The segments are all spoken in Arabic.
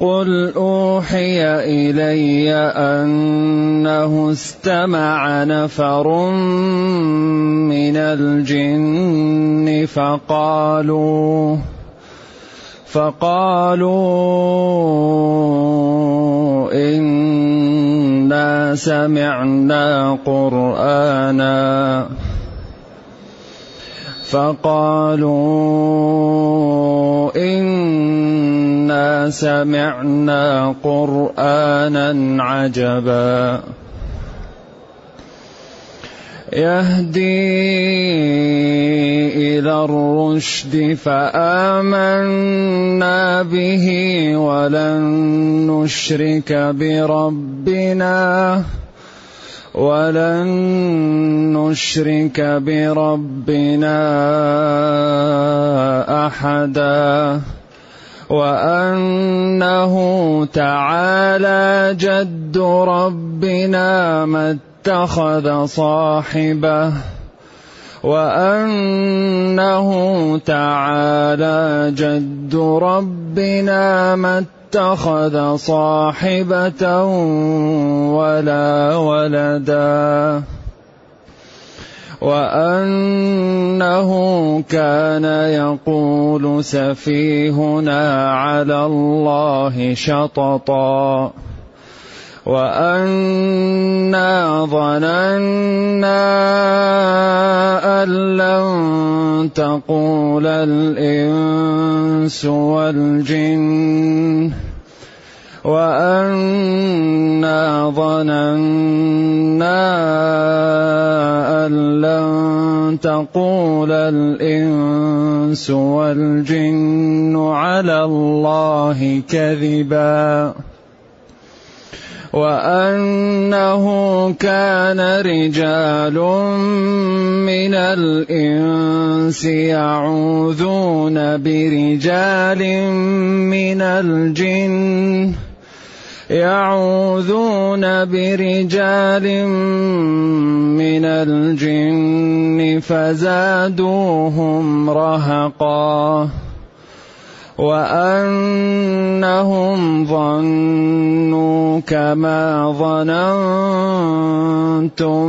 قل أوحي إلي أنه استمع نفر من الجن فقالوا فقالوا إنا سمعنا قرآنا. فقالوا انا سمعنا قرانا عجبا. يهدي إلى الرشد فامنا به ولن نشرك بربنا ولن نشرك بربنا احدا. وأنه تعالى جد ربنا ما اتخذ صاحبه وأنه تعالى جد ربنا ما اتخذ صاحبة ولا ولدا وأنه كان يقول سفيهنا على الله شططا. وأنا ظننا أن لن تقول الإنس والجن. وانا ظننا ان لن تقول الانس والجن على الله كذبا وانه كان رجال من الانس يعوذون برجال من الجن يعوذون برجال من الجن فزادوهم رهقا وأنهم ظنوا كما ظننتم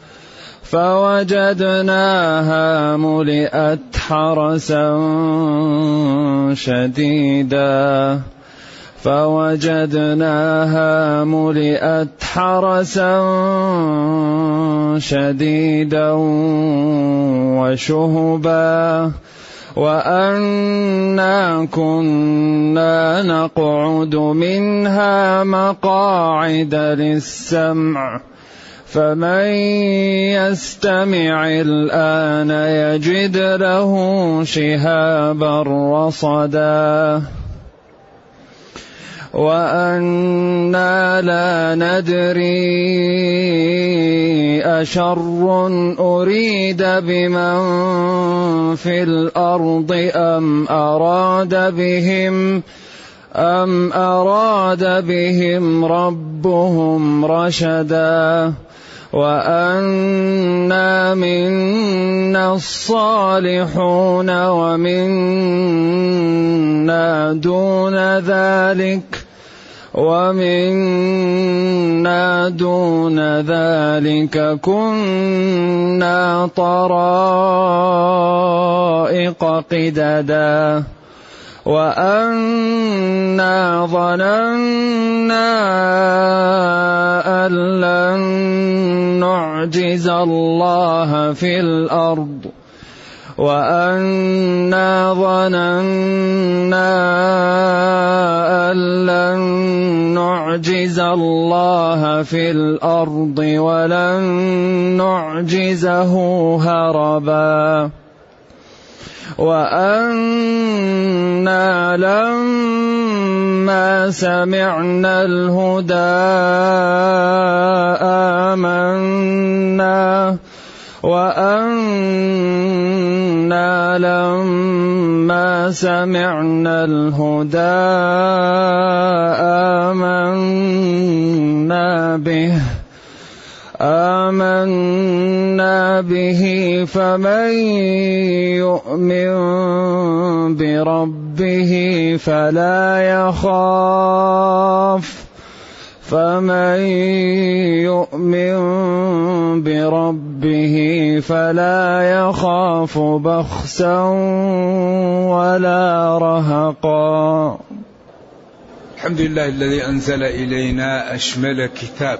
فوجدناها ملئت حرسا شديدا. فوجدناها ملئت حرسا شديدا وشهبا. وأنا كنا نقعد منها مقاعد للسمع. فمن يستمع الآن يجد له شهابا رصدا. وأنا لا ندري أشر أريد بمن في الأرض أم أراد بهم أم أراد بهم ربهم رشدا. وأنا منا الصالحون ومنا دون ذلك ومنا دون ذلك كنا طرائق قددا. وانا ظننا ان لن نعجز الله في الأرض وأنا ظننا أن لن نعجز الله في الأرض ولن نعجزه هربا وأنا لما سمعنا الهدى آمنا. وأنا لما سمعنا الهدى آمنا به. آمنا به فمن يؤمن بربه فلا يخاف. فمن يؤمن بربه فلا يخاف بخسا ولا رهقا. الحمد لله الذي أنزل إلينا أشمل كتاب.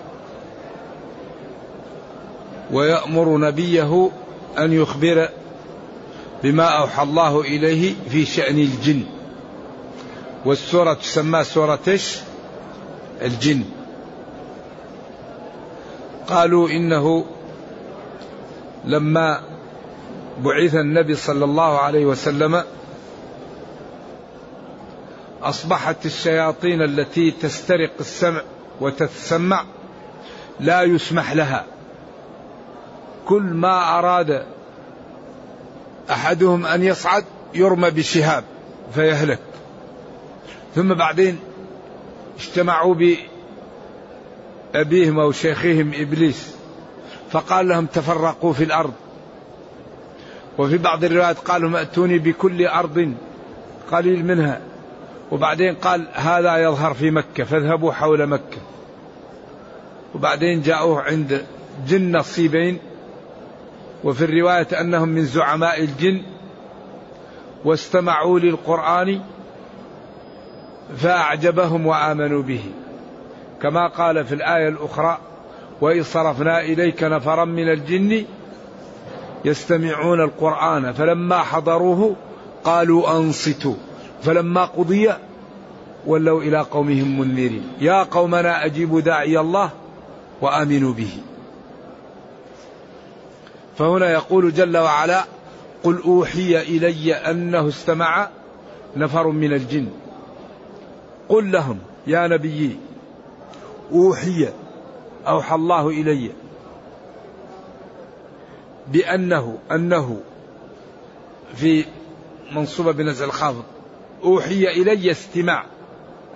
ويأمر نبيه أن يخبر بما أوحى الله إليه في شأن الجن. والسورة تسمى سورة الجن. قالوا إنه لما بعث النبي صلى الله عليه وسلم أصبحت الشياطين التي تسترق السمع وتتسمع لا يسمح لها. كل ما أراد أحدهم أن يصعد يرمى بشهاب فيهلك. ثم بعدين اجتمعوا بأبيهم أو شيخهم إبليس فقال لهم تفرقوا في الأرض. وفي بعض الروايات قال لهم ائتوني بكل أرض قليل منها. وبعدين قال هذا يظهر في مكة فاذهبوا حول مكة. وبعدين جاءوه عند جن نصيبين وفي الرواية أنهم من زعماء الجن واستمعوا للقرآن فأعجبهم وآمنوا به. كما قال في الآية الأخرى وإذ صرفنا إليك نفرا من الجن يستمعون القرآن فلما حضروه قالوا أنصتوا فلما قضي ولوا إلى قومهم منذرين. يا قومنا أجيبوا داعي الله وآمنوا به. فهنا يقول جل وعلا قل أوحي إلي أنه استمع نفر من الجن. قل لهم يا نبيي أوحي أوحى الله إلي بأنه أنه في منصوبه بنزع الخافض أوحي إلي استماع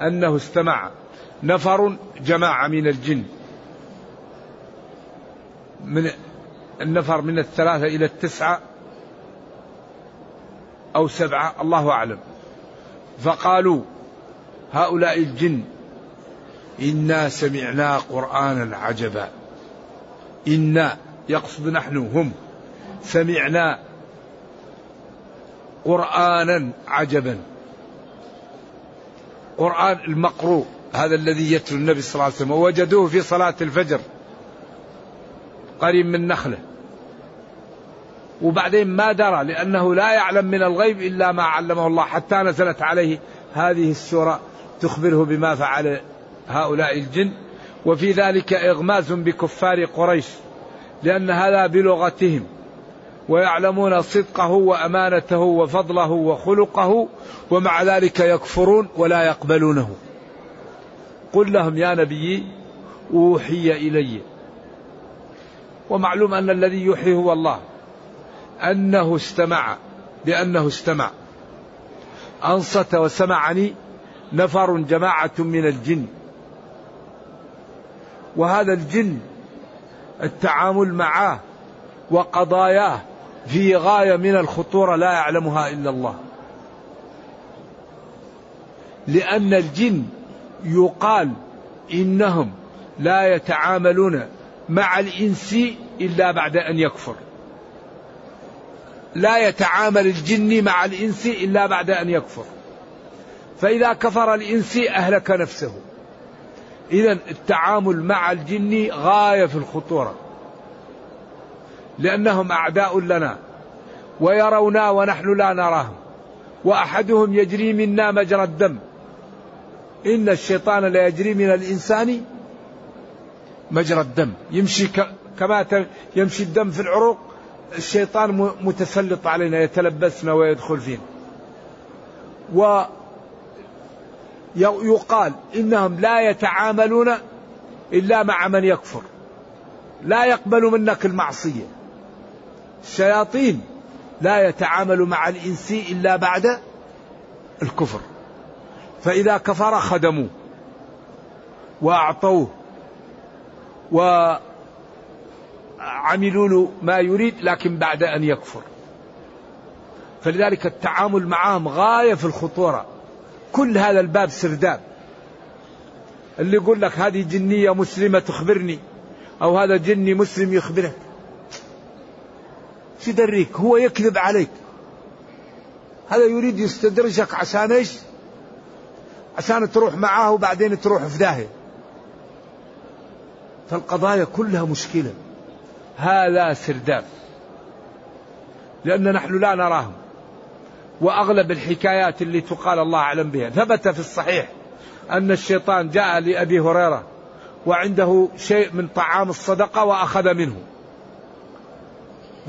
أنه استمع نفر جماعة من الجن. من النفر من الثلاثة إلى التسعة أو سبعة الله أعلم. فقالوا هؤلاء الجن إنا سمعنا قرآنا عجبا. إنا يقصد نحن هم سمعنا قرآنا عجبا. قرآن المقروء هذا الذي يتلو النبي صلى الله عليه وسلم ووجدوه في صلاة الفجر. قريب من نخله. وبعدين ما درى لأنه لا يعلم من الغيب إلا ما علمه الله حتى نزلت عليه هذه السورة تخبره بما فعل هؤلاء الجن. وفي ذلك إغماز بكفار قريش لأن هذا بلغتهم ويعلمون صدقه وأمانته وفضله وخلقه ومع ذلك يكفرون ولا يقبلونه. قل لهم يا نبي أوحي إلي. ومعلوم أن الذي يحيي هو الله. أنه استمع بأنه استمع. أنصت وسمعني نفر جماعة من الجن. وهذا الجن التعامل معه وقضاياه في غاية من الخطورة لا يعلمها إلا الله. لأن الجن يقال إنهم لا يتعاملون مع الإنس إلا بعد أن يكفر. لا يتعامل الجن مع الإنس إلا بعد أن يكفر. فإذا كفر الإنس أهلك نفسه. إذا التعامل مع الجن غاية في الخطورة. لأنهم أعداء لنا ويرونا ونحن لا نراهم وأحدهم يجري منا مجرى الدم. إن الشيطان لا يجري من الإنسان مجرى الدم. يمشي كما يمشي الدم في العروق الشيطان متسلط علينا يتلبسنا ويدخل فينا. ويقال إنهم لا يتعاملون إلا مع من يكفر. لا يقبل منك المعصية. الشياطين لا يتعامل مع الإنس إلا بعد الكفر. فإذا كفر خدموه وأعطوه وعملوا له ما يريد لكن بعد أن يكفر. فلذلك التعامل معهم غاية في الخطورة. كل هذا الباب سرداب. اللي يقول لك هذه جنية مسلمة تخبرني أو هذا جني مسلم يخبرك. تدريك هو يكذب عليك. هذا يريد يستدرجك عشان إيش؟ عشان تروح معاه وبعدين تروح في داهية. فالقضايا كلها مشكلة. هذا سرداب. لأن نحن لا نراهم. وأغلب الحكايات اللي تقال الله أعلم بها. ثبت في الصحيح أن الشيطان جاء لأبي هريرة وعنده شيء من طعام الصدقة وأخذ منه.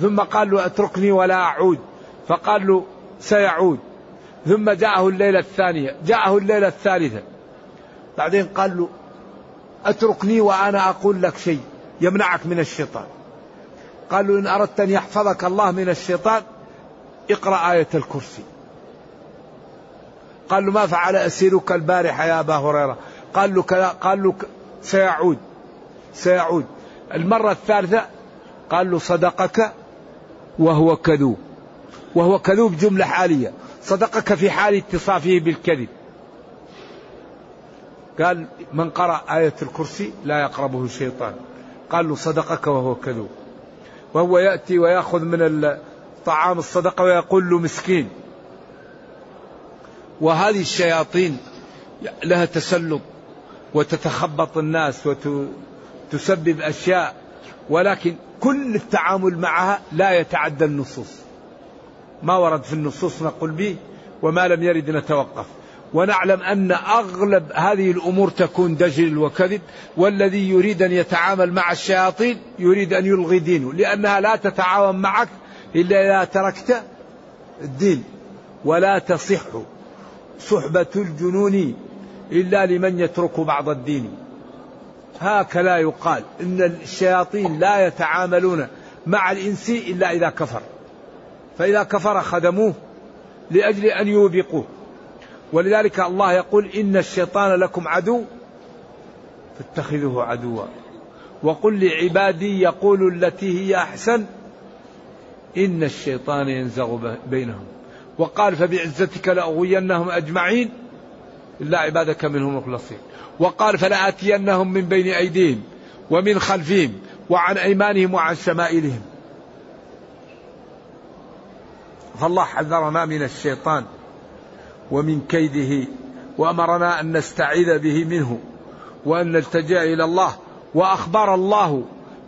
ثم قال له أتركني ولا أعود. فقال له سيعود. ثم جاءه الليلة الثانية. جاءه الليلة الثالثة. بعدين قال له أتركني وأنا أقول لك شيء يمنعك من الشيطان. قال له إن أردت أن يحفظك الله من الشيطان اقرأ آية الكرسي. قال له ما فعل أسيرك البارحة يا أبا هريرة. قال له كلا قال له سيعود سيعود. المرة الثالثة قال له صدقك وهو كذوب. وهو كذوب جملة حالية. صدقك في حال اتصافه بالكذب. قال من قرأ آية الكرسي لا يقربه الشيطان. قال له صدقك وهو كذوب. وهو يأتي ويأخذ من طعام الصدقة ويقول له مسكين. وهذه الشياطين لها تسلط وتتخبط الناس وتسبب أشياء ولكن كل التعامل معها لا يتعدى النصوص. ما ورد في النصوص نقول به وما لم يرد نتوقف. ونعلم أن أغلب هذه الأمور تكون دجل وكذب والذي يريد أن يتعامل مع الشياطين يريد أن يلغي دينه لأنها لا تتعاون معك إلا إذا تركت الدين ولا تصح صحبة الجنون إلا لمن يترك بعض الدين. هكذا يقال إن الشياطين لا يتعاملون مع الإنس إلا إذا كفر فإذا كفر خدموه لأجل أن يوبقوه. ولذلك الله يقول إن الشيطان لكم عدو فاتخذوه عدوا. وقل لعبادي يقول التي هي أحسن إن الشيطان ينزغ بينهم. وقال فبعزتك لأغوينهم أجمعين إلا عبادك منهم مخلصين. وقال فلآتينهم من بين أيديهم ومن خلفهم وعن أيمانهم وعن شمائلهم. فالله حذرنا من الشيطان. ومن كيده وأمرنا أن نستعيذ به منه وأن نلتجأ إلى الله وأخبر الله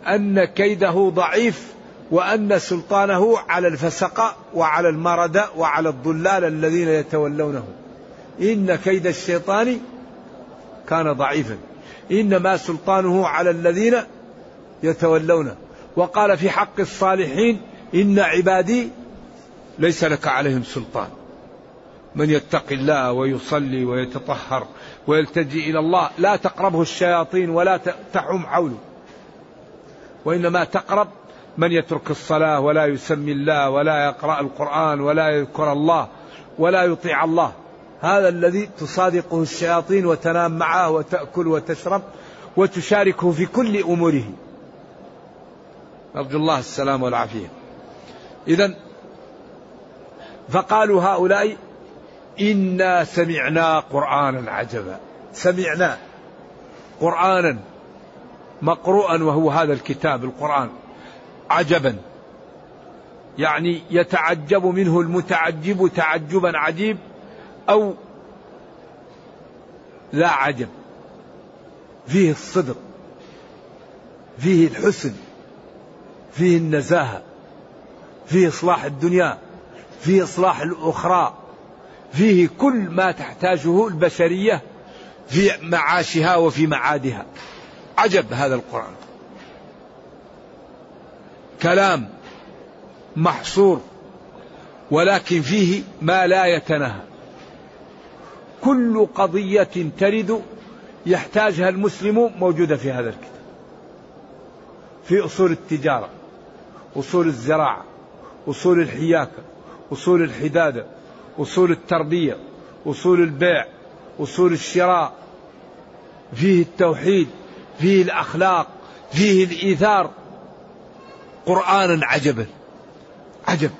أن كيده ضعيف وأن سلطانه على الفسق وعلى المرد وعلى الضلال الذين يتولونه. إن كيد الشيطان كان ضعيفا. إنما سلطانه على الذين يتولونه. وقال في حق الصالحين إن عبادي ليس لك عليهم سلطان. من يتقي الله ويصلي ويتطهر ويلتجي إلى الله لا تقربه الشياطين ولا تحوم حوله. وإنما تقرب من يترك الصلاة ولا يسمي الله ولا يقرأ القرآن ولا يذكر الله ولا يطيع الله. هذا الذي تصادقه الشياطين وتنام معه وتأكل وتشرب وتشاركه في كل أموره. نرجو الله السلام والعافية. إذا فقالوا هؤلاء إنا سمعنا قرآنا عجبا. سمعنا قرآنا مقروءا وهو هذا الكتاب القرآن عجبا. يعني يتعجب منه المتعجب تعجبا عجيب أو لا عجب. فيه الصدق فيه الحسن فيه النزاهة فيه إصلاح الدنيا فيه إصلاح الأخرى. فيه كل ما تحتاجه البشرية في معاشها وفي معادها. عجب هذا القرآن. كلام محصور ولكن فيه ما لا يتناهى. كل قضية ترد يحتاجها المسلم موجودة في هذا الكتاب. في أصول التجارة أصول الزراعة أصول الحياكة أصول الحدادة. أصول التربية أصول البيع أصول الشراء فيه التوحيد فيه الأخلاق فيه الإيثار. قرآنا عجبا عجب.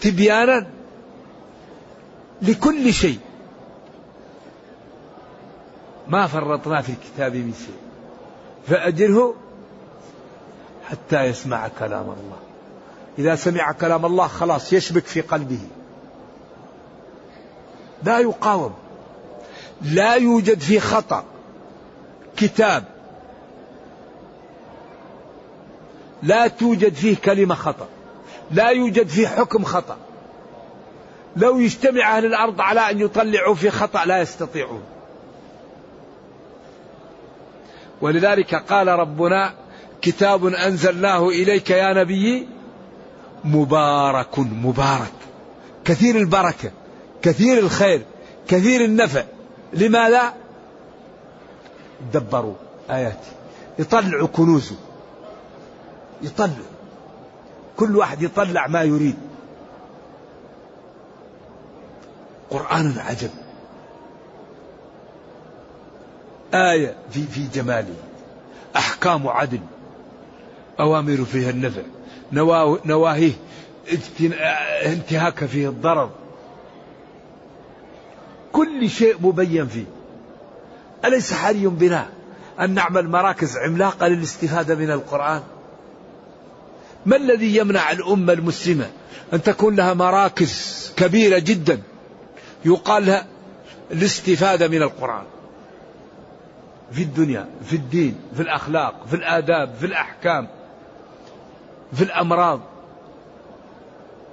تبيانا لكل شيء. ما فرطنا في الكتاب من شيء فأجره حتى يسمع كلام الله. إذا سمع كلام الله خلاص يشبك في قلبه. لا يقاوم. لا يوجد في خطأ. كتاب. لا توجد فيه كلمة خطأ. لا يوجد فيه حكم خطأ. لو يجتمع أهل الأرض على أن يطلعوا في خطأ لا يستطيعون. ولذلك قال ربنا كتاب أنزلناه إليك يا نبي مبارك مبارك. كثير البركة كثير الخير كثير النفع. لماذا؟ دبروا آياتي يطلعوا كنوزه يطلع كل واحد يطلع ما يريد. قرآن عجب. آية في في جماله. أحكام عدل. أوامر فيها النفع. نواهيه. انتهاك فيه الضرر. كل شيء مبين فيه. أليس حري بنا أن نعمل مراكز عملاقة للاستفادة من القرآن؟ ما الذي يمنع الأمة المسلمة أن تكون لها مراكز كبيرة جدا يقال لها الاستفادة من القرآن؟ في الدنيا في الدين في الأخلاق في الآداب في الأحكام. في الأمراض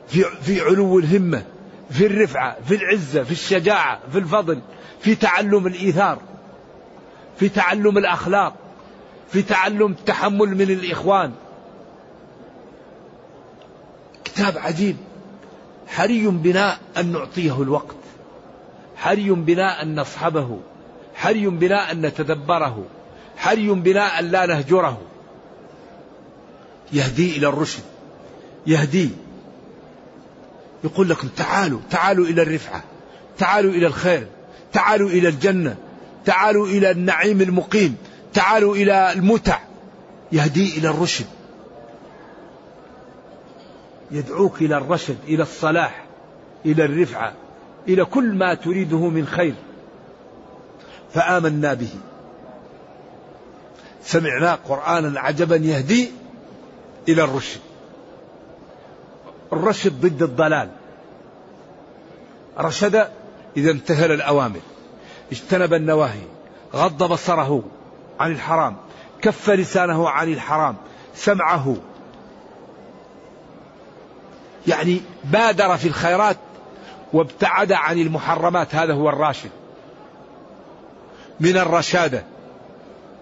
في, في علو الهمة في الرفعة في العزة في الشجاعة في الفضل في تعلم الإيثار في تعلم الأخلاق في تعلم التحمل من الإخوان. كتاب عجيب. حري بنا أن نعطيه الوقت. حري بنا أن نصحبه. حري بنا أن نتدبره. حري بنا أن لا نهجره. يهدي إلى الرشد. يهدي. يقول لكم تعالوا تعالوا إلى الرفعة. تعالوا إلى الخير. تعالوا إلى الجنة. تعالوا إلى النعيم المقيم. تعالوا إلى المتع. يهدي إلى الرشد. يدعوك إلى الرشد إلى الصلاح إلى الرفعة إلى كل ما تريده من خير. فآمنا به. سمعنا قرآنا عجبا يهدي إلى الرشد. الرشد ضد الضلال. رشد إذا امتثل الأوامر. اجتنب النواهي. غض بصره عن الحرام. كف لسانه عن الحرام. سمعه. يعني بادر في الخيرات وابتعد عن المحرمات. هذا هو الراشد. من الرشادة.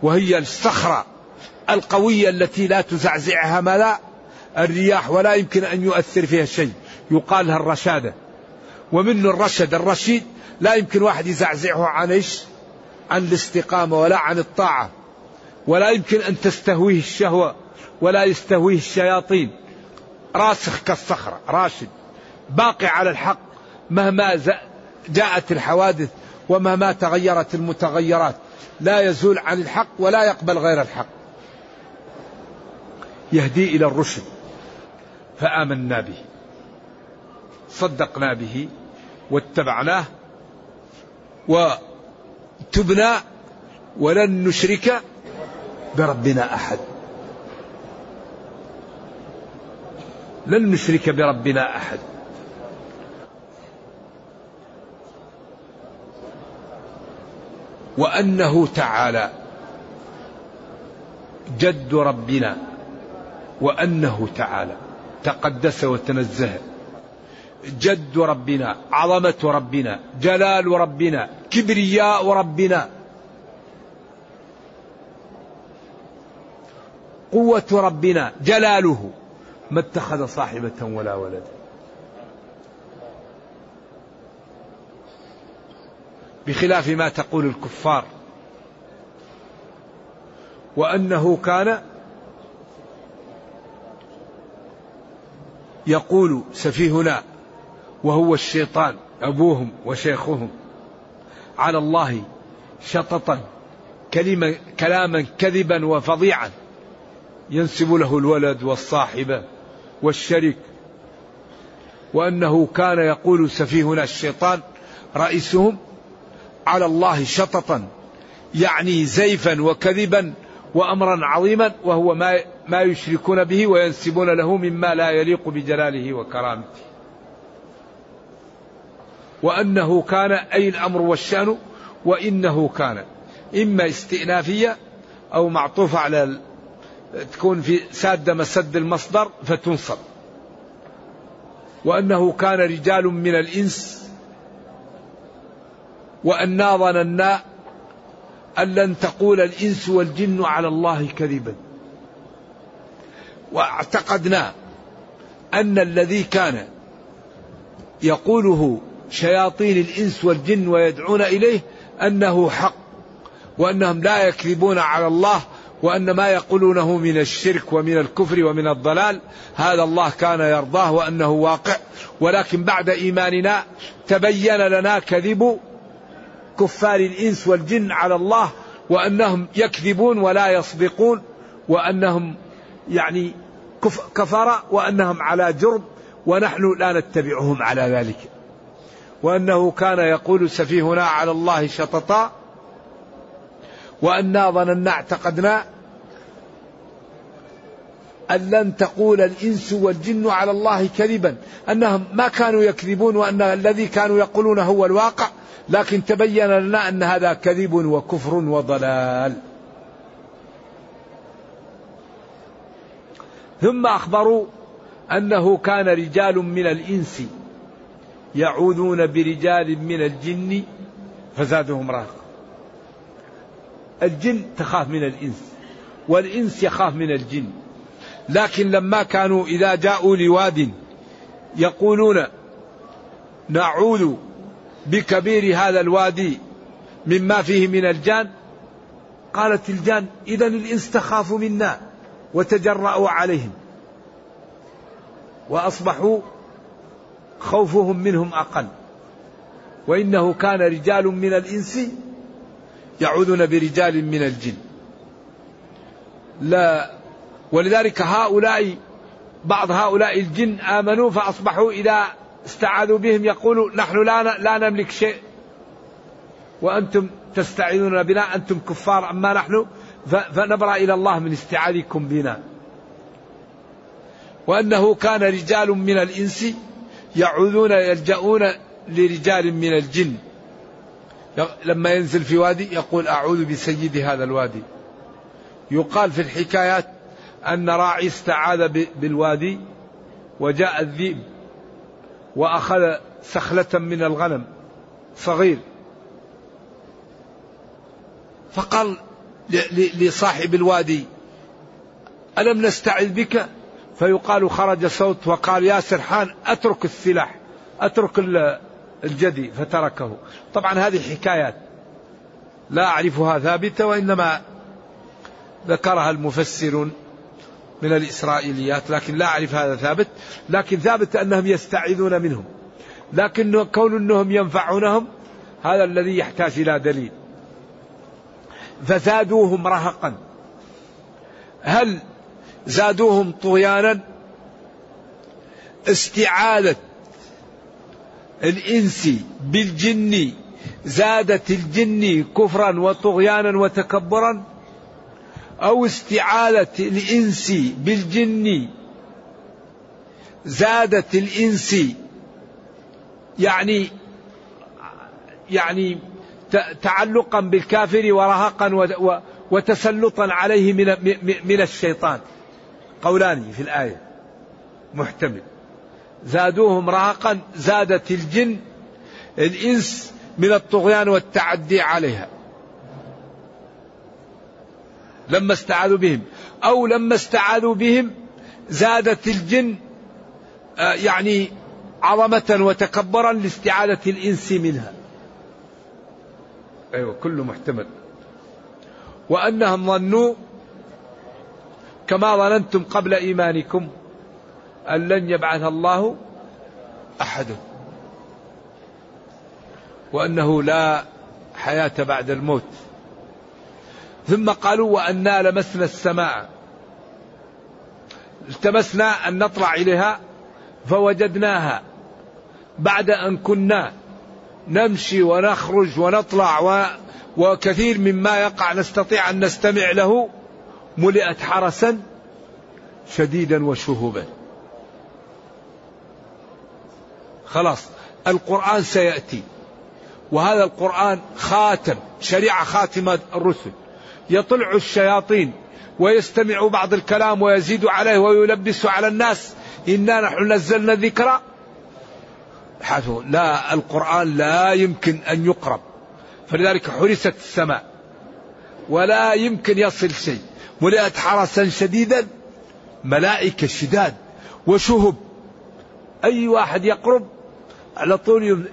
وهي الصخرة. القوية التي لا تزعزعها ملا الرياح ولا يمكن أن يؤثر فيها شيء. يقال لها الرشادة. ومنه الرشد الرشيد لا يمكن واحد يزعزعه عن إيش؟ عن الاستقامة ولا عن الطاعة. ولا يمكن أن تستهويه الشهوة ولا يستهويه الشياطين. راسخ كالصخرة راشد. باقي على الحق مهما جاءت الحوادث ومهما تغيرت المتغيرات. لا يزول عن الحق ولا يقبل غير الحق. يهدي إلى الرشد. فآمنا به صدقنا به واتبعناه وتبنا ولن نشرك بربنا أحد. لن نشرك بربنا أحد. وأنه تعالى جد ربنا وأنه تعالى تقدس وتنزه. جد ربنا عظمة ربنا جلال ربنا كبرياء ربنا. قوة ربنا جلاله. ما اتخذ صاحبة ولا ولدا بخلاف ما تقول الكفار. وأنه كان يقول سفيهنا وهو الشيطان أبوهم وشيخهم. على الله شططا كلمة كلاما كذبا وفظيعا. ينسب له الولد والصاحبة والشريك. وأنه كان يقول سفيهنا الشيطان رئيسهم على الله شططا يعني زيفا وكذبا وأمرا عظيما وهو ما ما يشركون به وينسبون له مما لا يليق بجلاله وكرامته. وأنه كان أي الأمر والشأن وإنه كان. إما استئنافية أو معطوفة على تكون في سادة مسد المصدر فتنصب. وأنه كان رجال من الإنس. وأنا ظننا أن لن تقول الإنس والجن على الله كذبا. واعتقدنا أن الذي كان يقوله شياطين الإنس والجن ويدعون إليه أنه حق وأنهم لا يكذبون على الله وأن ما يقولونه من الشرك ومن الكفر ومن الضلال هذا الله كان يرضاه وأنه واقع. ولكن بعد إيماننا تبين لنا كذب كفار الإنس والجن على الله وأنهم يكذبون ولا يصدقون وأنهم يعني كفر وأنهم على جرب ونحن لا نتبعهم على ذلك. وأنه كان يقول سفيهنا على الله شططا وأنا ظننا اعتقدنا أن لن تقول الإنس والجن على الله كذبا. أنهم ما كانوا يكذبون وأن الذي كانوا يقولون هو الواقع لكن تبين لنا أن هذا كذب وكفر وضلال. ثم أخبروا أنه كان رجال من الإنس يعوذون برجال من الجن فزادهم رهقا الجن تخاف من الإنس والإنس يخاف من الجن. لكن لما كانوا إذا جاءوا لواد يقولون نعوذ بكبير هذا الوادي مما فيه من الجان؟ قالت الجان إذا الإنس تخاف منا. وتجرأوا عليهم وأصبحوا خوفهم منهم أقل. وإنه كان رجال من الإنس يعوذون برجال من الجن. لا ولذلك هؤلاء بعض هؤلاء الجن آمنوا فأصبحوا إذا استعاذوا بهم يقولوا نحن لا لا نملك شيء. وأنتم تستعيذون بنا أنتم كفار أما نحن فنبرأ إلى الله من استعاذكم بنا. وأنه كان رجال من الإنس يعوذون يلجؤون لرجال من الجن. لما ينزل في وادي يقول أعوذ بسيد هذا الوادي. يقال في الحكايات أن راعي استعاذ بالوادي وجاء الذئب وأخذ سخلة من الغنم صغير. فقال لصاحب الوادي. ألم نستعذ بك؟ فيقال خرج صوت وقال يا سرحان أترك السلاح أترك الجدي فتركه. طبعا هذه حكايات. لا أعرفها ثابتة وإنما ذكرها المفسرون من الإسرائيليات لكن لا أعرف هذا ثابت. لكن ثابت أنهم يستعيذون منهم. لكن كون أنهم ينفعونهم هذا الذي يحتاج إلى دليل. فزادوهم رهقا هل زادوهم طغيانا؟ استعاذة الإنس بالجن زادت الجن كفرا وطغيانا وتكبرا؟ أو استعاذة الإنس بالجن زادت الإنس يعني يعني تعلقا بالكافر ورهقا وتسلطا عليه من من الشيطان. قولان في الآية. محتمل. زادوهم رهقا زادت الجن الإنس من الطغيان والتعدي عليها. لما استعاذوا بهم. أو لما استعاذوا بهم زادت الجن آه، يعني عظمة وتكبرا لاستعادة الإنس منها. أيوة كله محتمل. وأنهم ظنوا كما ظننتم قبل إيمانكم أن لن يبعث الله أحدا وأنه لا حياة بعد الموت. ثم قالوا وأنا لمسنا السماء. التمسنا أن نطلع إليها فوجدناها بعد أن كنا نمشي ونخرج ونطلع و وكثير مما يقع. نستطيع أن نستمع له ملئت حرسا شديدا وشهبا خلاص القرآن سيأتي. وهذا القرآن خاتم شريعة خاتمة الرسل. يطلع الشياطين ويستمع بعض الكلام ويزيد عليه ويلبس على الناس. إنا نحن نزلنا الذكر لا القرآن لا يمكن أن يقرب. فلذلك حرست السماء ولا يمكن يصل شيء. ملئت حرسا شديدا ملائكة شداد وشهب. أي واحد يقرب على طول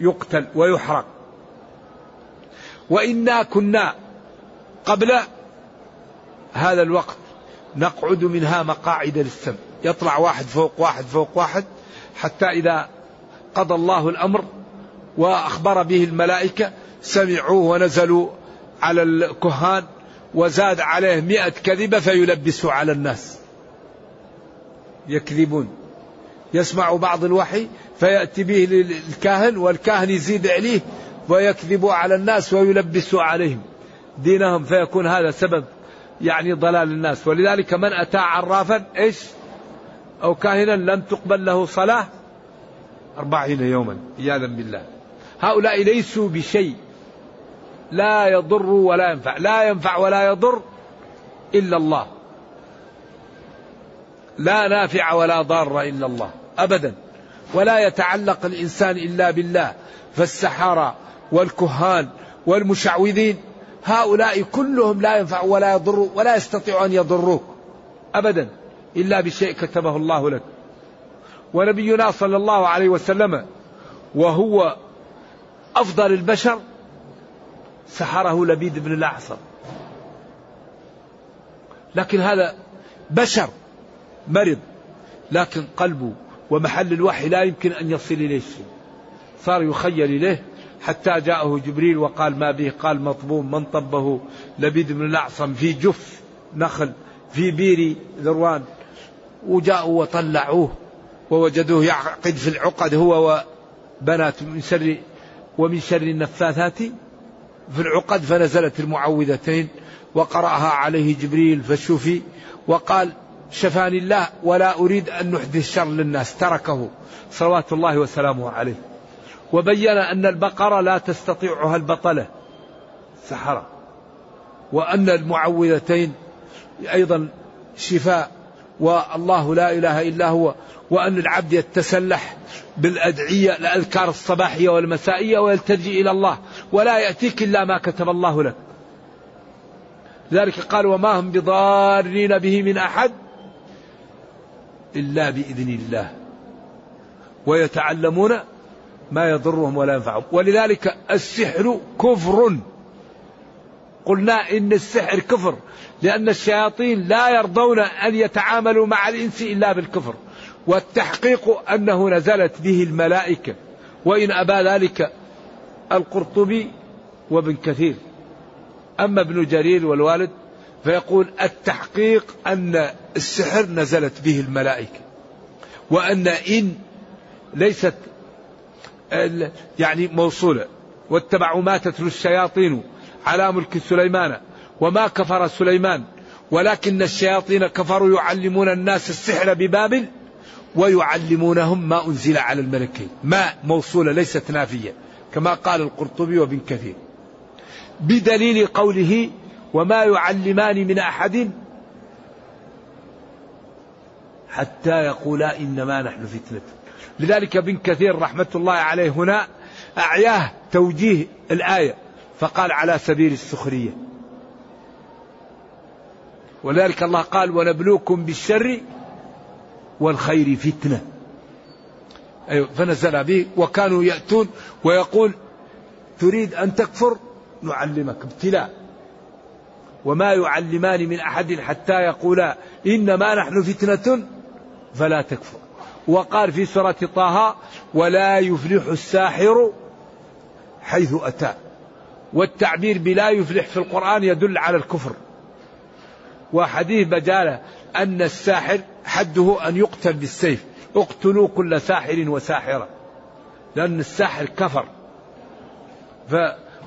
يقتل ويحرق. وإنا كنا قبل هذا الوقت نقعد منها مقاعد للسمع يطلع واحد فوق واحد فوق واحد حتى إذا قضى الله الأمر وأخبر به الملائكة سمعوه ونزلوا على الكهان وزاد عليه مئة كذبة فيلبسوا على الناس. يكذبون. يسمع بعض الوحي فيأتي به للكاهن والكاهن يزيد عليه ويكذب على الناس ويلبس عليهم دينهم فيكون هذا سبب يعني ضلال الناس. ولذلك من أتى عرافا؟ إيش؟ أو كاهنا لم تقبل له صلاة أربعين يوما عياذا بالله. هؤلاء ليسوا بشيء. لا يضر ولا ينفع. لا ينفع ولا يضر إلا الله. لا نافع ولا ضار إلا الله أبدا. ولا يتعلق الإنسان إلا بالله. فالسحرة والكهان والمشعوذين هؤلاء كلهم لا ينفع ولا يضر ولا يستطيع أن يضروك أبدا. إلا بشيء كتبه الله لك. ونبينا صلى الله عليه وسلم وهو أفضل البشر سحره لبيد بن الأعصم لكن هذا بشر مرض لكن قلبه ومحل الوحي لا يمكن أن يصل إليه شيء صار يخيل إليه حتى جاءه جبريل وقال ما به قال مطبوم من طبه؟ لبيد بن الأعصم في جف نخل في بير ذروان. وجاءوا وطلعوه ووجدوه يعقد في العقد هو وبنات من شر ومن شر النفاثات في العقد فنزلت المعوذتين وقرأها عليه جبريل فشفي وقال شفاني الله ولا أريد أن نحدث شر للناس. تركه صلوات الله وسلامه عليه. وبين أن البقرة لا تستطيعها البطلة سحرة. وأن المعوذتين أيضا شفاء والله لا إله إلا هو وأن العبد يتسلح بالأدعية الأذكار الصباحية والمسائية ويلتجئ إلى الله ولا يأتيك إلا ما كتب الله لك. ذلك قال وما هم بضارين به من أحد إلا بإذن الله. ويتعلمون ما يضرهم ولا ينفعهم. ولذلك السحر كفر. قلنا إن السحر كفر لأن الشياطين لا يرضون أن يتعاملوا مع الإنس إلا بالكفر. والتحقيق أنه نزلت به الملائكة وإن أبى ذلك القرطبي وابن كثير. أما ابن جرير والوالد فيقول التحقيق أن السحر نزلت به الملائكة وأن إن ليست يعني موصولة واتبعوا ما تتلو الشياطين على ملك سليمان وما كفر سليمان ولكن الشياطين كفروا يعلمون الناس السحر ببابل ويعلمونهم ما أنزل على الملكين. ما موصولة ليست نافية كما قال القرطبي وابن كثير. بدليل قوله وما يعلمان من أحد حتى يقولا إنما نحن فتنة. لذلك ابن كثير رحمة الله عليه هنا أعياه توجيه الآية. فقال على سبيل السخرية. ولذلك الله قال ونبلوكم بالشر والخير فتنة. أيوة فنزل به وكانوا يأتون ويقول تريد أن تكفر؟ نعلمك ابتلاء. وما يعلمان من أحد حتى يقولا إنما نحن فتنة فلا تكفر. وقال في سورة طه ولا يفلح الساحر حيث أتى. والتعبير بلا يفلح في القرآن يدل على الكفر. وحديث بجالة أن الساحر حده أن يقتل بالسيف. اقتلوا كل ساحر وساحرة. لأن الساحر كفر. ف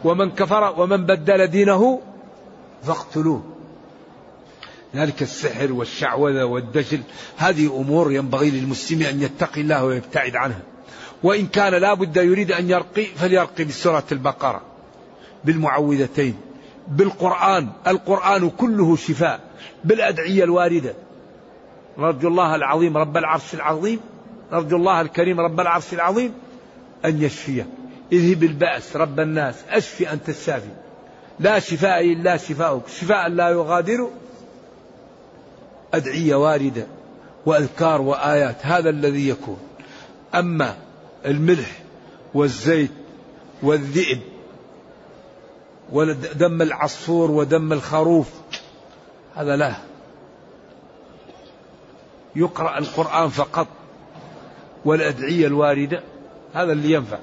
ومن كفر ومن بدل دينه فاقتلوه. ذلك السحر والشعوذة والدجل. هذه أمور ينبغي للمسلم أن يتقي الله ويبتعد عنها. وإن كان لا بد يريد أن يرقي فليرقي بسورة البقرة. بالمعوذتين بالقرآن القرآن كله شفاء بالأدعية الواردة. نرجو الله العظيم رب العرش العظيم نرجو الله الكريم رب العرش العظيم أن يشفيه. اذهب البأس رب الناس أشفي أنت الشافي. لا شفاء إلا شفاؤك شفاء لا يغادر. أدعية واردة وأذكار وآيات هذا الذي يكون. أما الملح والزيت والذئب ودم العصفور ودم الخروف. هذا لا. يقرأ القرآن فقط والأدعية الواردة هذا اللي ينفع.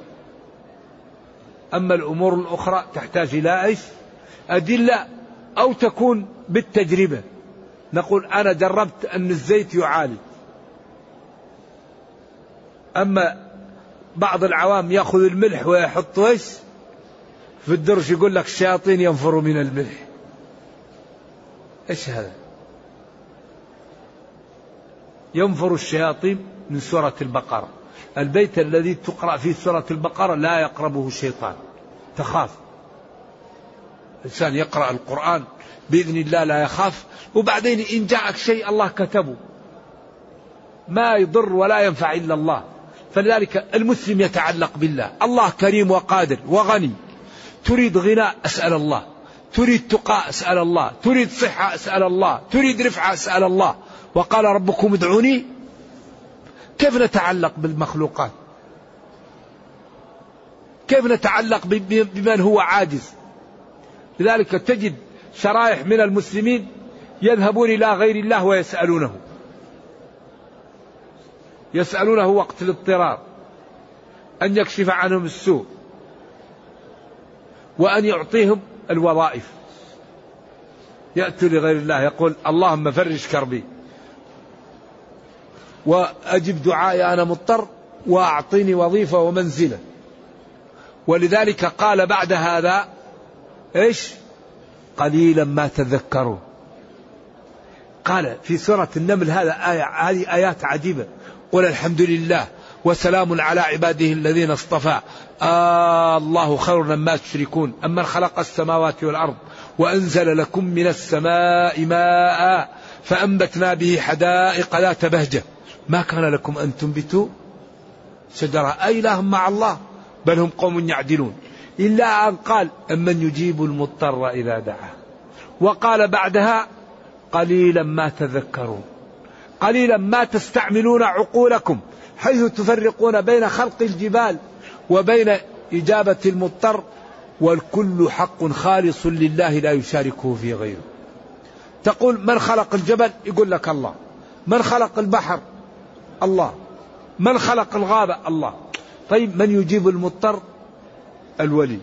أما الأمور الأخرى تحتاج إلى إيش؟ أدلة أو تكون بالتجربة. نقول أنا جربت أن الزيت يعالج. أما بعض العوام يأخذ الملح ويحط إيش؟ في الدرج يقول لك الشياطين ينفروا من الملح. إيش هذا؟ ينفر الشياطين من سورة البقرة. البيت الذي تقرأ فيه سورة البقرة لا يقربه الشيطان تخاف. الإنسان يقرأ القرآن بإذن الله لا يخاف. وبعدين إن جاءك شيء الله كتبه. ما يضر ولا ينفع إلا الله. فلذلك المسلم يتعلق بالله. الله كريم وقادر وغني. تريد غنى أسأل الله. تريد تقاء أسأل الله. تريد صحة أسأل الله. تريد رفعة أسأل الله. وقال ربكم ادعوني. كيف نتعلق بالمخلوقات؟ كيف نتعلق بمن هو عاجز؟ لذلك تجد شرائح من المسلمين يذهبون إلى غير الله ويسألونه. يسألونه وقت الاضطرار. أن يكشف عنهم السوء. وأن يعطيهم الوظائف. يأتي لغير الله يقول اللهم فرج كربي. وأجب دعائي أنا مضطر وأعطيني وظيفة ومنزلة. ولذلك قال بعد هذا إيش؟ قليلا ما تذكرون قال في سورة النمل هذا آية هذه آيات عجيبة. قل الحمد لله وسلام على عباده الذين اصطفى. آه الله خير مما تشركون. أمن خلق السماوات والأرض وأنزل لكم من السماء ماء فأنبتنا به حدائق ذات بهجة. ما كان لكم أن تنبتوا شجرة؟ أي إله مع الله؟ بل هم قوم يعدلون. إلا أن قال أمن يجيب المضطر إذا دعاه. وقال بعدها قليلا ما تذكرون. قليلا ما تستعملون عقولكم. حيث تفرقون بين خلق الجبال وبين إجابة المضطر والكل حق خالص لله لا يشاركه في غيره. تقول من خلق الجبل؟ يقول لك الله. من خلق البحر؟ الله. من خلق الغابة؟ الله. طيب من يجيب المضطر؟ الولي.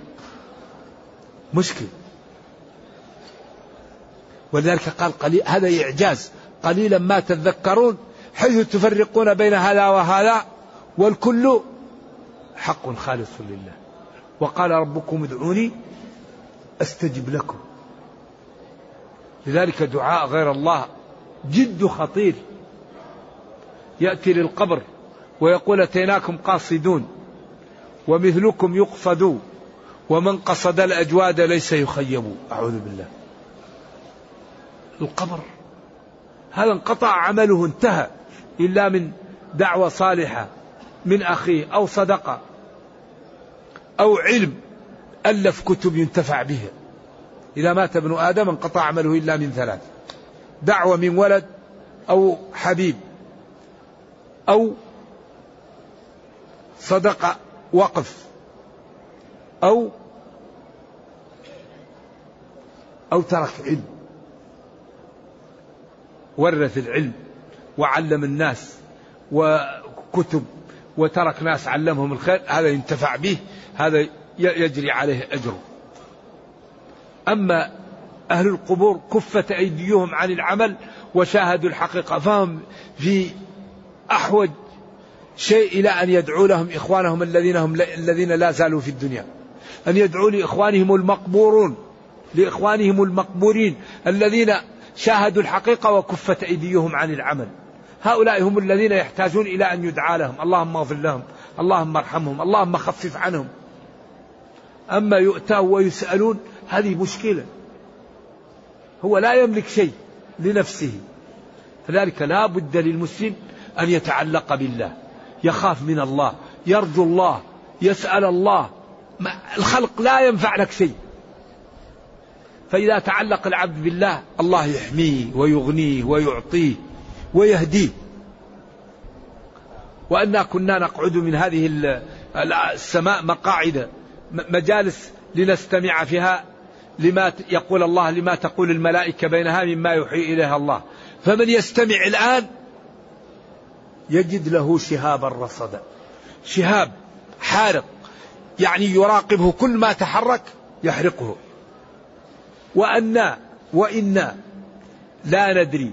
مشكل ولذلك قال قليل هذا إعجاز. قليلا ما تذكرون حيث تفرقون بين هذا وهذا والكل حق خالص لله. وقال ربكم ادعوني أستجب لكم. لذلك دعاء غير الله جد خطير. يأتي للقبر ويقول أتيناكم قاصدون ومثلكم يقصد ومن قصد الأجواد ليس يخيب. أعوذ بالله. القبر. هذا انقطع عمله انتهى. إلا من دعوة صالحة من أخيه أو صدقة أو علم ألف كتب ينتفع بها إذا مات ابن آدم انقطع عمله إلا من ثلاث. دعوة من ولد أو حبيب أو صدقة وقف. أو أو ترك علم. ورث العلم. وعلم الناس وكتب وترك ناس علمهم الخير هذا ينتفع به هذا يجري عليه أجره. أما أهل القبور كفت أيديهم عن العمل وشاهدوا الحقيقة فهم في أحوج شيء إلى أن يدعوا لهم إخوانهم الذين هم الذين لا زالوا في الدنيا. أن يدعوا لإخوانهم المقبورون لإخوانهم المقبورين الذين شاهدوا الحقيقة وكفت أيديهم عن العمل. هؤلاء هم الذين يحتاجون إلى أن يدعى لهم. اللهم اغفر لهم. اللهم ارحمهم. اللهم خفف عنهم. أما يؤتى ويسألون هذه مشكلة. هو لا يملك شيء لنفسه. فذلك لا بد للمسلم أن يتعلق بالله. يخاف من الله يرجو الله يسأل الله. الخلق لا ينفع لك شيء. فإذا تعلق العبد بالله الله يحميه ويغنيه ويعطيه. ويهديه وأنا كنا نقعد من هذه السماء مقاعد مجالس لنستمع فيها لما يقول الله لما تقول الملائكة بينها مما يوحي إليها الله. فمن يستمع الآن يجد له شهابا رصدا شهاب حارق يعني يراقبه كل ما تحرك يحرقه. وأنا وإنا لا ندري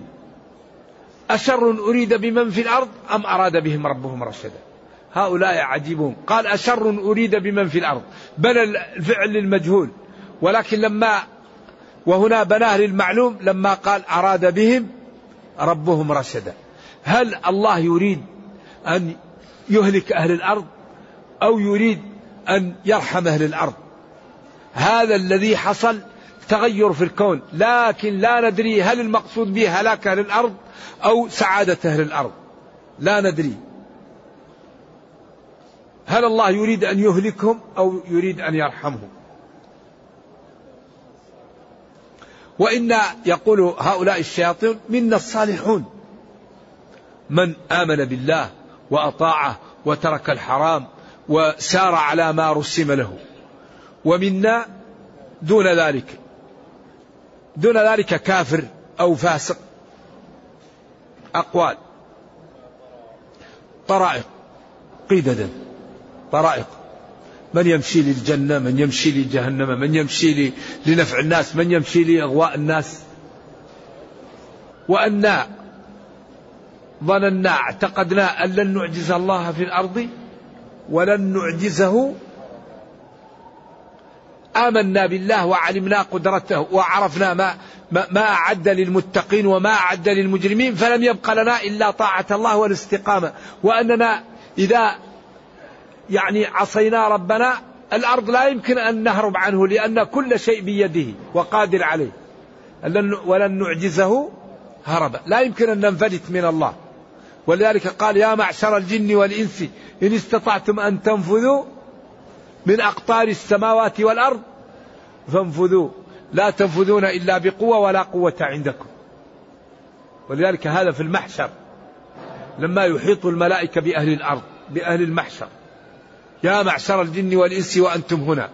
أشر أريد بمن في الأرض أم أراد بهم ربهم رشدا؟ هؤلاء عجيبون. قال أشر أريد بمن في الأرض. بنى الفعل للمجهول ولكن لما وهنا بناه للمعلوم لما قال أراد بهم ربهم رشدا. هل الله يريد أن يهلك أهل الأرض أو يريد أن يرحم أهل الأرض؟ هذا الذي حصل تغير في الكون لكن لا ندري هل المقصود به هلاك أهل الأرض أو سعادة أهل الأرض. لا ندري. هل الله يريد أن يهلكهم أو يريد أن يرحمهم؟ وإن يقول هؤلاء الشياطين منا الصالحون. من آمن بالله وأطاعه وترك الحرام وسار على ما رسم له. ومنا دون ذلك. دون ذلك كافر أو فاسق. أقوال. طرائق. قيددا طرائق. من يمشي للجنة من يمشي لجهنم من يمشي لنفع الناس من يمشي لإغواء الناس. وأنا ظننا اعتقدنا أن لن نعجز الله في الأرض ولن نعجزه آمنا بالله وعلمنا قدرته وعرفنا ما ما أعد للمتقين وما أعد للمجرمين فلم يبق لنا إلا طاعة الله والاستقامة. وأننا إذا يعني عصينا ربنا الأرض لا يمكن أن نهرب عنه لأن كل شيء بيده وقادر عليه. ولن نعجزه هربا. لا يمكن أن ننفلت من الله. ولذلك قال يا معشر الجن والإنس إن استطعتم أن تنفذوا من أقطار السماوات والأرض فانفذوا. لا تنفذون إلا بقوة ولا قوة عندكم. ولذلك هذا في المحشر. لما يحيط الملائكة بأهل الأرض بأهل المحشر. يا معشر الجن والإنس وأنتم هنا.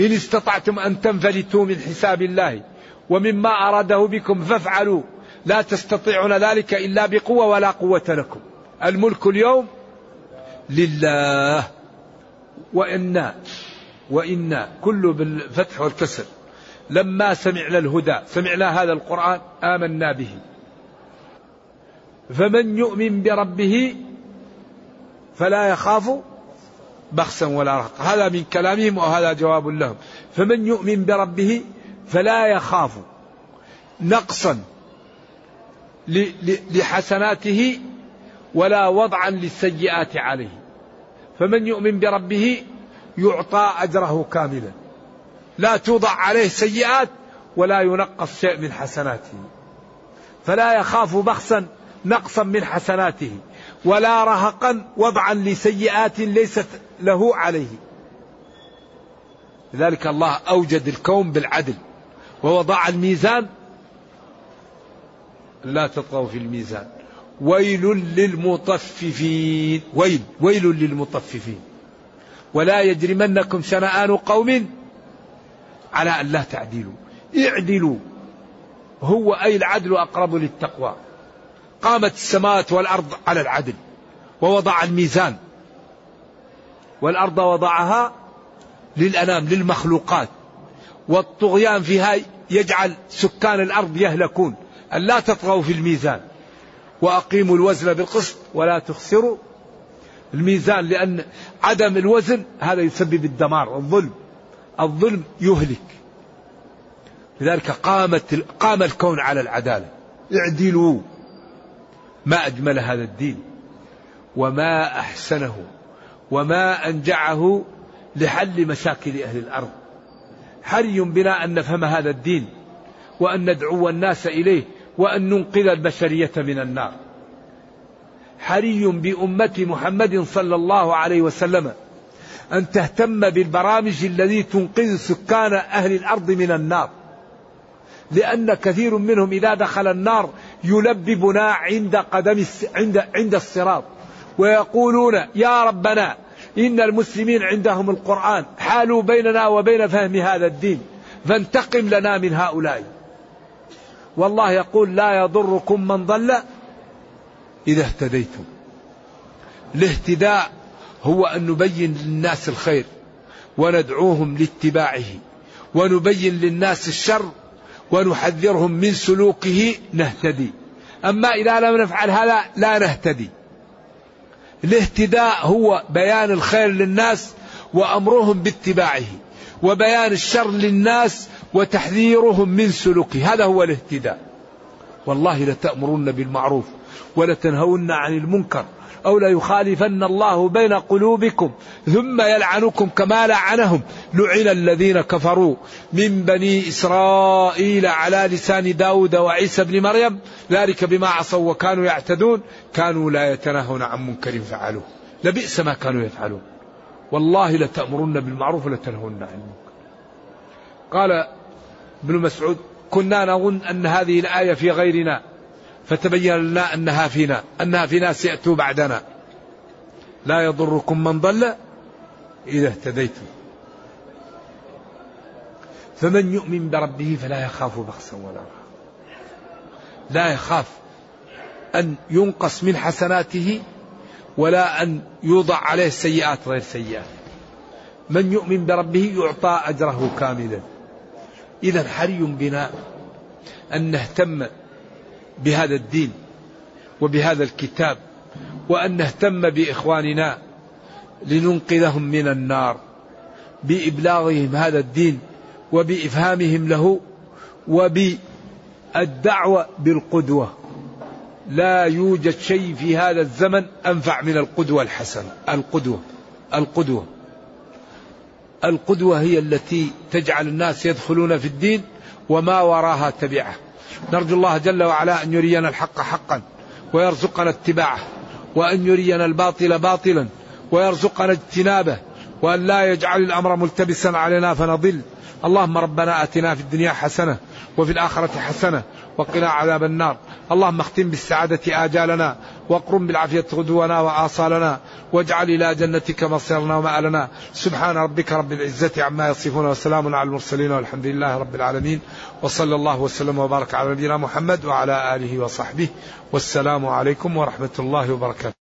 إن استطعتم أن تنفلتوا من حساب الله ومما أراده بكم فافعلوا. لا تستطيعون ذلك إلا بقوة ولا قوة لكم. الملك اليوم لله. وإنا وإنا كل بالفتح والكسر. لما سمعنا الهدى سمعنا هذا القرآن آمنا به. فمن يؤمن بربه فلا يخاف بخسا ولا رهقا. هذا من كلامهم وهذا جواب لهم. فمن يؤمن بربه فلا يخاف نقصا لحسناته ولا وضعا للسيئات عليه. فمن يؤمن بربه يعطى أجره كاملا. لا توضع عليه سيئات ولا ينقص شيء من حسناته. فلا يخاف بخسا نقصا من حسناته ولا رهقا وضعا لسيئات ليست له عليه. لذلك الله أوجد الكون بالعدل. ووضع الميزان لا تطغوا في الميزان. ويل للمطففين. ويل ويل للمطففين. ولا يجرمنكم شنآن قوم على أن لا تعدلوا. اعدلوا. هو أي العدل أقرب للتقوى. قامت السماوات والأرض على العدل ووضع الميزان. والأرض وضعها للأنام للمخلوقات. والطغيان فيها يجعل سكان الأرض يهلكون. أن لا تطغوا في الميزان. وأقيموا الوزن بالقسط ولا تخسروا الميزان لأن عدم الوزن هذا يسبب الدمار الظلم الظلم يهلك. لذلك قامت قام الكون على العدالة. اعدلوا. ما أجمل هذا الدين. وما أحسنه. وما أنجعه لحل مشاكل أهل الأرض. حري بنا أن نفهم هذا الدين. وأن ندعو الناس إليه. وأن ننقذ البشرية من النار. حري بأمة محمد صلى الله عليه وسلم أن تهتم بالبرامج التي تنقذ سكان أهل الأرض من النار. لأن كثير منهم إذا دخل النار يلببنا عند قدم عند عند الصراط. ويقولون يا ربنا إن المسلمين عندهم القرآن حالوا بيننا وبين فهم هذا الدين فانتقم لنا من هؤلاء. والله يقول لا يضركم من ضل إذا اهتديتم. الاهتداء هو أن نبين للناس الخير وندعوهم لاتباعه ونبين للناس الشر ونحذرهم من سلوكه نهتدي. أما إذا لم نفعل هذا لا نهتدي. الاهتداء هو بيان الخير للناس وأمرهم باتباعه وبيان الشر للناس وتحذيرهم من سلوكه. هذا هو الاهتداء. والله لتأمرن بالمعروف ولتنهون عن المنكر أو ليخالفن الله بين قلوبكم ثم يلعنكم كما لعنهم. لعن الذين كفروا من بني إسرائيل على لسان داود وعيسى بن مريم. ذلك بما عصوا وكانوا يعتدون. كانوا لا يتناهون عن منكر فعلوه. لبئس ما كانوا يفعلون. والله لتأمرن بالمعروف ولتنهون عن المنكر. قال ابن مسعود كنا نظن أن هذه الآية في غيرنا فتبين لنا أنها فينا أنها في ناس يأتوا بعدنا. لا يضركم من ضل إذا اهتديتم. فمن يؤمن بربه فلا يخاف بخسا ولا رهقا لا يخاف أن ينقص من حسناته ولا أن يوضع عليه السيئات غير سيئات. من يؤمن بربه يعطى أجره كاملا. إذا حري بنا أن نهتم بهذا الدين وبهذا الكتاب وأن نهتم بإخواننا لننقذهم من النار بإبلاغهم هذا الدين وبإفهامهم له وبالدعوة بالقدوة. لا يوجد شيء في هذا الزمن أنفع من القدوة الحسنة القدوة القدوة. القدوة هي التي تجعل الناس يدخلون في الدين وما وراها تبعه نرجو الله جل وعلا أن يرينا الحق حقا ويرزقنا اتباعه وأن يرينا الباطل باطلا ويرزقنا اجتنابه وأن لا يجعل الأمر ملتبسا علينا فنضل. اللهم ربنا آتنا في الدنيا حسنة وفي الآخرة حسنة وقنا عذاب النار. اللهم اختم بالسعادة آجالنا واقرم بالعافية غدونا وآصالنا واجعل إلى جنتك مصيرنا ومآلنا. سبحان ربك رب العزة عما يصفون وسلام على المرسلين والحمد لله رب العالمين. وصلى الله وسلم وبارك على نبينا محمد وعلى آله وصحبه. والسلام عليكم ورحمة الله وبركاته.